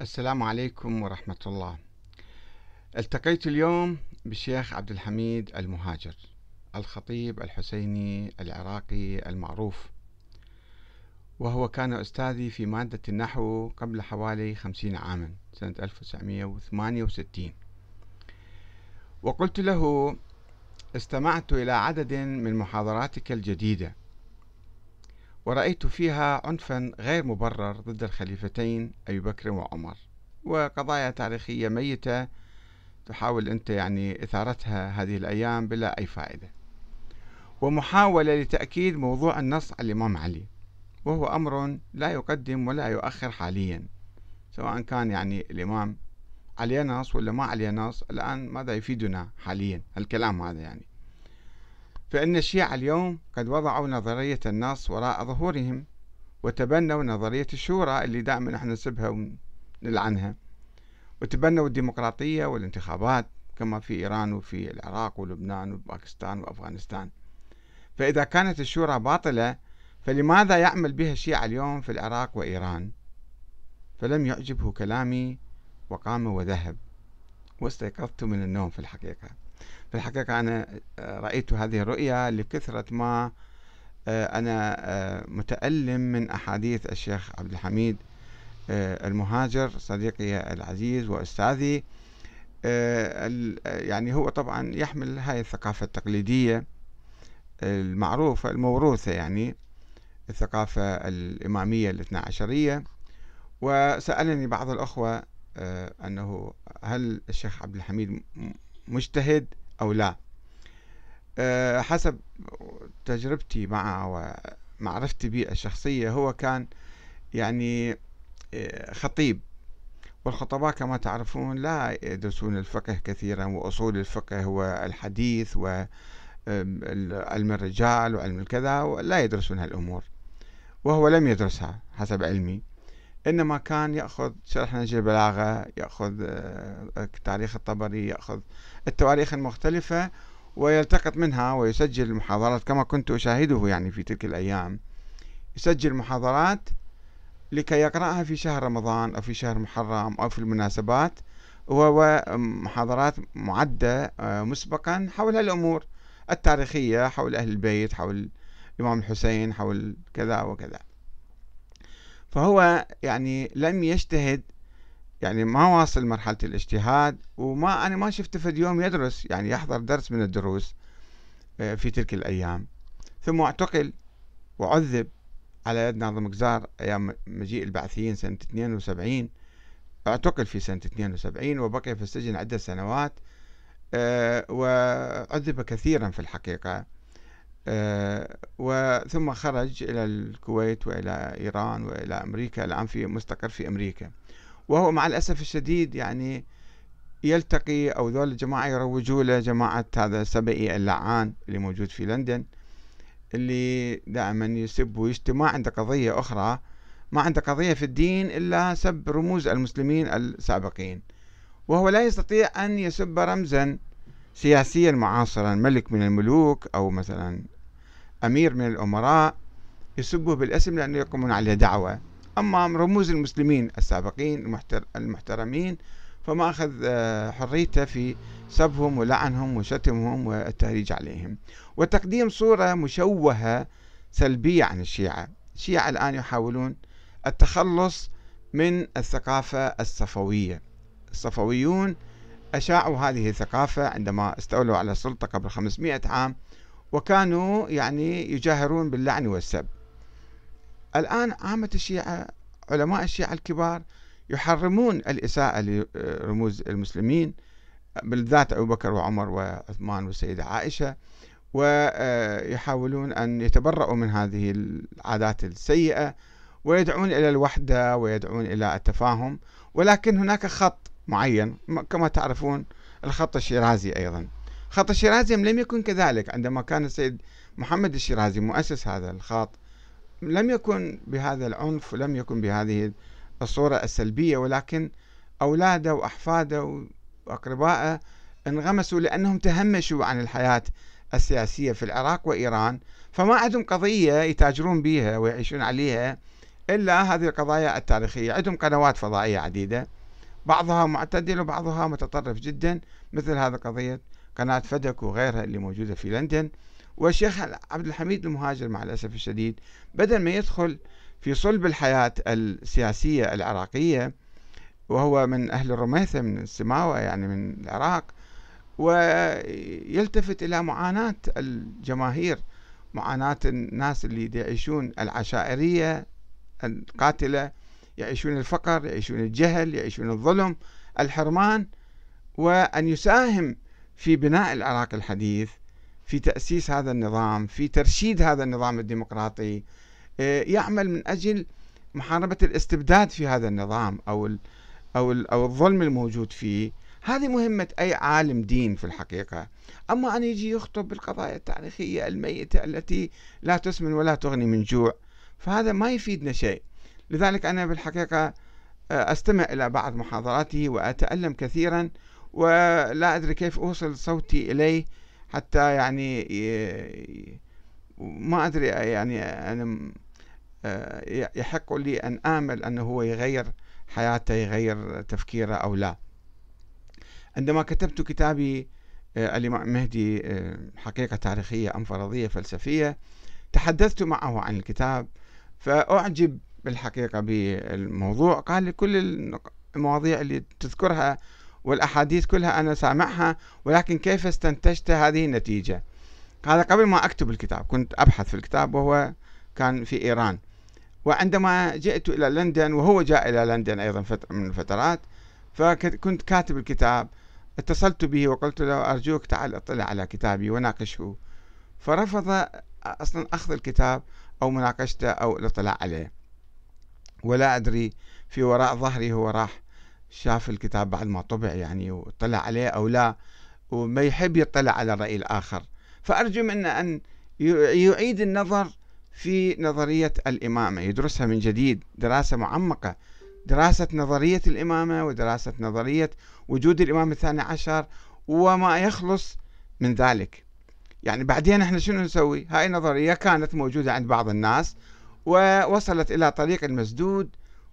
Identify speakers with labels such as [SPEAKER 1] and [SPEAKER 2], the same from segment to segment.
[SPEAKER 1] السلام عليكم ورحمة الله. التقيت اليوم بالشيخ عبد الحميد المهاجر، الخطيب الحسيني العراقي المعروف، وهو كان أستاذي في مادة النحو قبل حوالي خمسين عاما سنة 1968 وقلت له استمعت إلى عدد من محاضراتك الجديدة. ورأيت فيها عنفا غير مبرر ضد الخليفتين أبي بكر وعمر. وقضايا تاريخية ميتة تحاول أنت يعني إثارتها هذه الأيام بلا أي فائدة. ومحاولة لتأكيد موضوع النص على الإمام علي وهو أمر لا يقدم ولا يؤخر حاليا سواء كان يعني الإمام عليه نص ولا ما عليه نص الآن ماذا يفيدنا حاليا؟ الكلام هذا يعني. فإن الشيعة اليوم قد وضعوا نظرية النص وراء ظهورهم وتبنوا نظرية الشورى اللي دائما إحنا نسبها ونلعنها. وتبنوا الديمقراطية والانتخابات كما في إيران وفي العراق ولبنان وباكستان وأفغانستان. فإذا كانت الشورى باطلة فلماذا يعمل بها الشيعة اليوم في العراق وإيران؟ فلم يعجبه كلامي وقام وذهب واستيقظت من النوم في الحقيقة. في الحقيقة أنا آه، رأيت هذه الرؤيا لكثرة ما آه، أنا آه، متألم من أحاديث الشيخ عبد الحميد المهاجر صديقي العزيز وأستاذي. يعني هو طبعا يحمل هاي الثقافة التقليدية المعروفة الموروثة يعني الثقافة الإمامية الاثنى عشرية. وسألني بعض الأخوة أنه هل الشيخ عبد الحميد مجتهد؟ أو لا. أه، حسب تجربتي معه ومعرفتي به الشخصية هو كان يعني أه، خطيب. والخطباء كما تعرفون لا يدرسون الفقه كثيرا وأصول الفقه والحديث وعلم الرجال وعلم الكذا لا يدرسون هالأمور. وهو لم يدرسها حسب علمي. إنما كان يأخذ شرح نهج البلاغة يأخذ أه، تاريخ الطبري يأخذ التواريخ المختلفة ويلتقط منها ويسجل المحاضرات كما كنت أشاهده يعني في تلك الأيام. يسجل محاضرات لكي يقرأها في شهر رمضان أو في شهر محرم أو في المناسبات وهو محاضرات معدة آه، مسبقا حول الأمور التاريخية حول أهل البيت حول الإمام الحسين حول كذا وكذا. فهو يعني لم يجتهد يعني ما واصل مرحلة الاجتهاد وما أنا ما شفته في يوم يدرس يعني يحضر درس من الدروس آه، في تلك الأيام. ثم اعتقل وعذب على يد ناظم جزار أيام مجيء البعثيين سنة 72 اعتقل في سنة 72 وبقي في السجن عدة سنوات آه، وعذب كثيرا في الحقيقة. وثم خرج إلى الكويت وإلى إيران وإلى أمريكا الآن في مستقر في أمريكا. وهو مع الأسف الشديد يعني يلتقي أو ذول الجماعة يروجوا له جماعة هذا السبئي اللعان اللي موجود في لندن اللي دائما يسب ويشتم ما عنده قضية أخرى ما عنده قضية في الدين إلا سب رموز المسلمين السابقين. وهو لا يستطيع أن يسب رمزا سياسيا معاصرا ملك من الملوك أو مثلا أمير من الأمراء يسبه بالاسم لأنه يقومون عليه دعوة. أما رموز المسلمين السابقين المحترمين فما أخذ آه، حريته في سبهم ولعنهم وشتمهم والتهريج عليهم. وتقديم صورة مشوهة سلبية عن الشيعة. الشيعة الآن يحاولون التخلص من الثقافة الصفوية. الصفويون أشاعوا هذه الثقافة عندما استولوا على السلطة قبل 500 عام وكانوا يعني يجاهرون باللعن والسب. الآن عامة الشيعة علماء الشيعة الكبار يحرمون الإساءة لرموز المسلمين بالذات أبو بكر وعمر وعثمان والسيدة عائشة ويحاولون أن يتبرؤوا من هذه العادات السيئة ويدعون إلى الوحدة ويدعون إلى التفاهم ولكن هناك خط معين كما تعرفون الخط الشيرازي أيضا. خط الشيرازي لم يكن كذلك. عندما كان السيد محمد الشيرازي مؤسس هذا الخط لم يكن بهذا العنف ولم يكن بهذه الصورة السلبية ولكن أولاده وأحفاده وأقربائه انغمسوا لأنهم تهمشوا عن الحياة السياسية في العراق وإيران. فما عندهم قضية يتاجرون بها ويعيشون عليها إلا هذه القضايا التاريخية. عندهم قنوات فضائية عديدة. بعضها معتدل وبعضها متطرف جدا مثل هذا قضية قناة فدك وغيرها اللي موجودة في لندن. والشيخ عبد الحميد المهاجر مع الأسف الشديد بدل ما يدخل في صلب الحياة السياسية العراقية وهو من أهل الرميثة من السماوة يعني من العراق ويلتفت إلى معاناة الجماهير معاناة الناس اللي يعيشون العشائرية القاتلة يعيشون الفقر يعيشون الجهل يعيشون الظلم الحرمان وأن يساهم في بناء العراق الحديث في تأسيس هذا النظام في ترشيد هذا النظام الديمقراطي آه، يعمل من أجل محاربة الاستبداد في هذا النظام أو أو أو الظلم الموجود فيه. هذه مهمة أي عالم دين في الحقيقة. أما أن يجي يخطب بالقضايا التاريخية الميتة التي لا تسمن ولا تغني من جوع فهذا ما يفيدنا شيء. لذلك أنا بالحقيقة آه، أستمع إلى بعض محاضراته وأتألم كثيرا ولا أدري كيف أوصل صوتي إليه حتى يعني ما أدري يعني أنا آه، يحق لي أن آمل أنه هو يغير حياته يغير تفكيره أو لا. عندما كتبت كتابي آه، الإمام مهدي حقيقة تاريخية أم فرضية فلسفية تحدثت معه عن الكتاب فأعجب بالحقيقة بالموضوع. قال لي كل المواضيع اللي تذكرها والأحاديث كلها أنا سامعها ولكن كيف استنتجت هذه النتيجة؟ هذا قبل ما أكتب الكتاب كنت أبحث في الكتاب وهو كان في إيران. وعندما جئت إلى لندن وهو جاء إلى لندن أيضا من الفترات فكنت كاتب الكتاب اتصلت به وقلت له أرجوك تعال اطلع على كتابي وناقشه. فرفض أصلا أخذ الكتاب أو مناقشته أو الاطلاع عليه. ولا أدري في وراء ظهري هو راح شاف الكتاب بعد ما طبع يعني واطلع عليه أو لا وما يحب يطلع على الرأي الآخر. فأرجو منه أن يعيد النظر في نظرية الإمامة. يدرسها من جديد دراسة معمقة. دراسة نظرية الإمامة ودراسة نظرية وجود الإمام الثاني عشر وما يخلص من ذلك. يعني بعدين إحنا شنو نسوي؟ هاي النظرية كانت موجودة عند بعض الناس ووصلت إلى طريق المسدود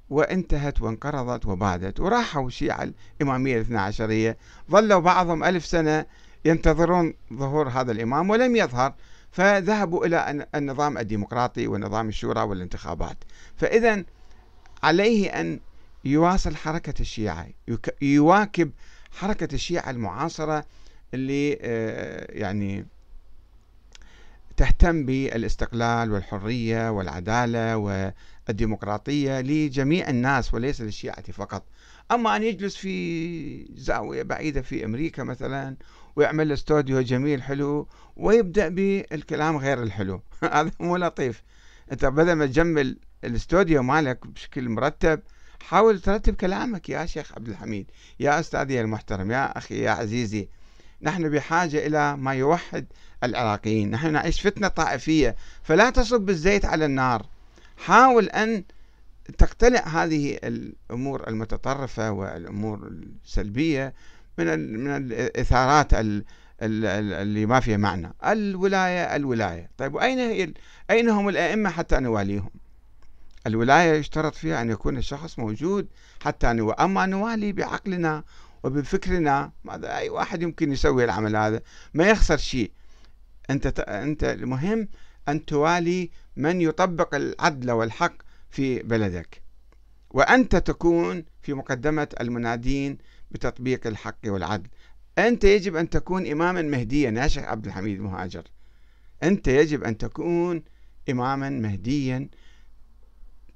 [SPEAKER 1] وانتهت وانقرضت وبادت وراحوا الشيعة الإمامية الاثنى عشرية. ظلوا بعضهم ألف سنة ينتظرون ظهور هذا الإمام ولم يظهر فذهبوا إلى النظام الديمقراطي ونظام الشورى والانتخابات. فإذا عليه أن يواصل حركة الشيعة يواكب حركة الشيعة المعاصرة اللي آه، يعني تهتم بالاستقلال والحرية والعدالة والديمقراطية لجميع الناس وليس للشيعة فقط. أما أن يجلس في زاوية بعيدة في أمريكا مثلا ويعمل استوديو جميل حلو ويبدأ بالكلام غير الحلو. هذا مو لطيف. أنت بدل ما تجمل الاستوديو مالك بشكل مرتب حاول ترتب كلامك يا شيخ عبد الحميد يا أستاذي المحترم يا أخي يا عزيزي. نحن بحاجة إلى ما يوحد العراقيين. نحن نعيش فتنة طائفية فلا تصب الزيت على النار. حاول أن تقتلع هذه الأمور المتطرفة والأمور السلبية من من الإثارات اللي ما فيها معنى. الولاية الولاية. طيب وأين هي أين هم الأئمة حتى نواليهم؟ الولاية يشترط فيها أن يكون الشخص موجود حتى نوالي أما نوالي بعقلنا وبفكرنا ماذا أي واحد يمكن يسوي العمل هذا؟ ما يخسر شيء. أنت أنت المهم أن توالي من يطبق العدل والحق في بلدك. وأنت تكون في مقدمة المنادين بتطبيق الحق والعدل. أنت يجب أن تكون إماما مهديا يا شيخ عبد الحميد مهاجر. أنت يجب أن تكون إماما مهديا.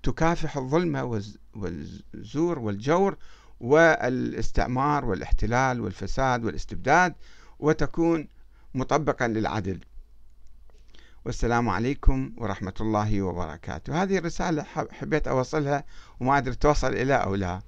[SPEAKER 1] تكافح الظلم والزور والجور والاستعمار والاحتلال والفساد والاستبداد وتكون مطبقا للعدل. والسلام عليكم ورحمة الله وبركاته. هذه الرسالة حبيت أوصلها وما أدري توصل إلى أو لا.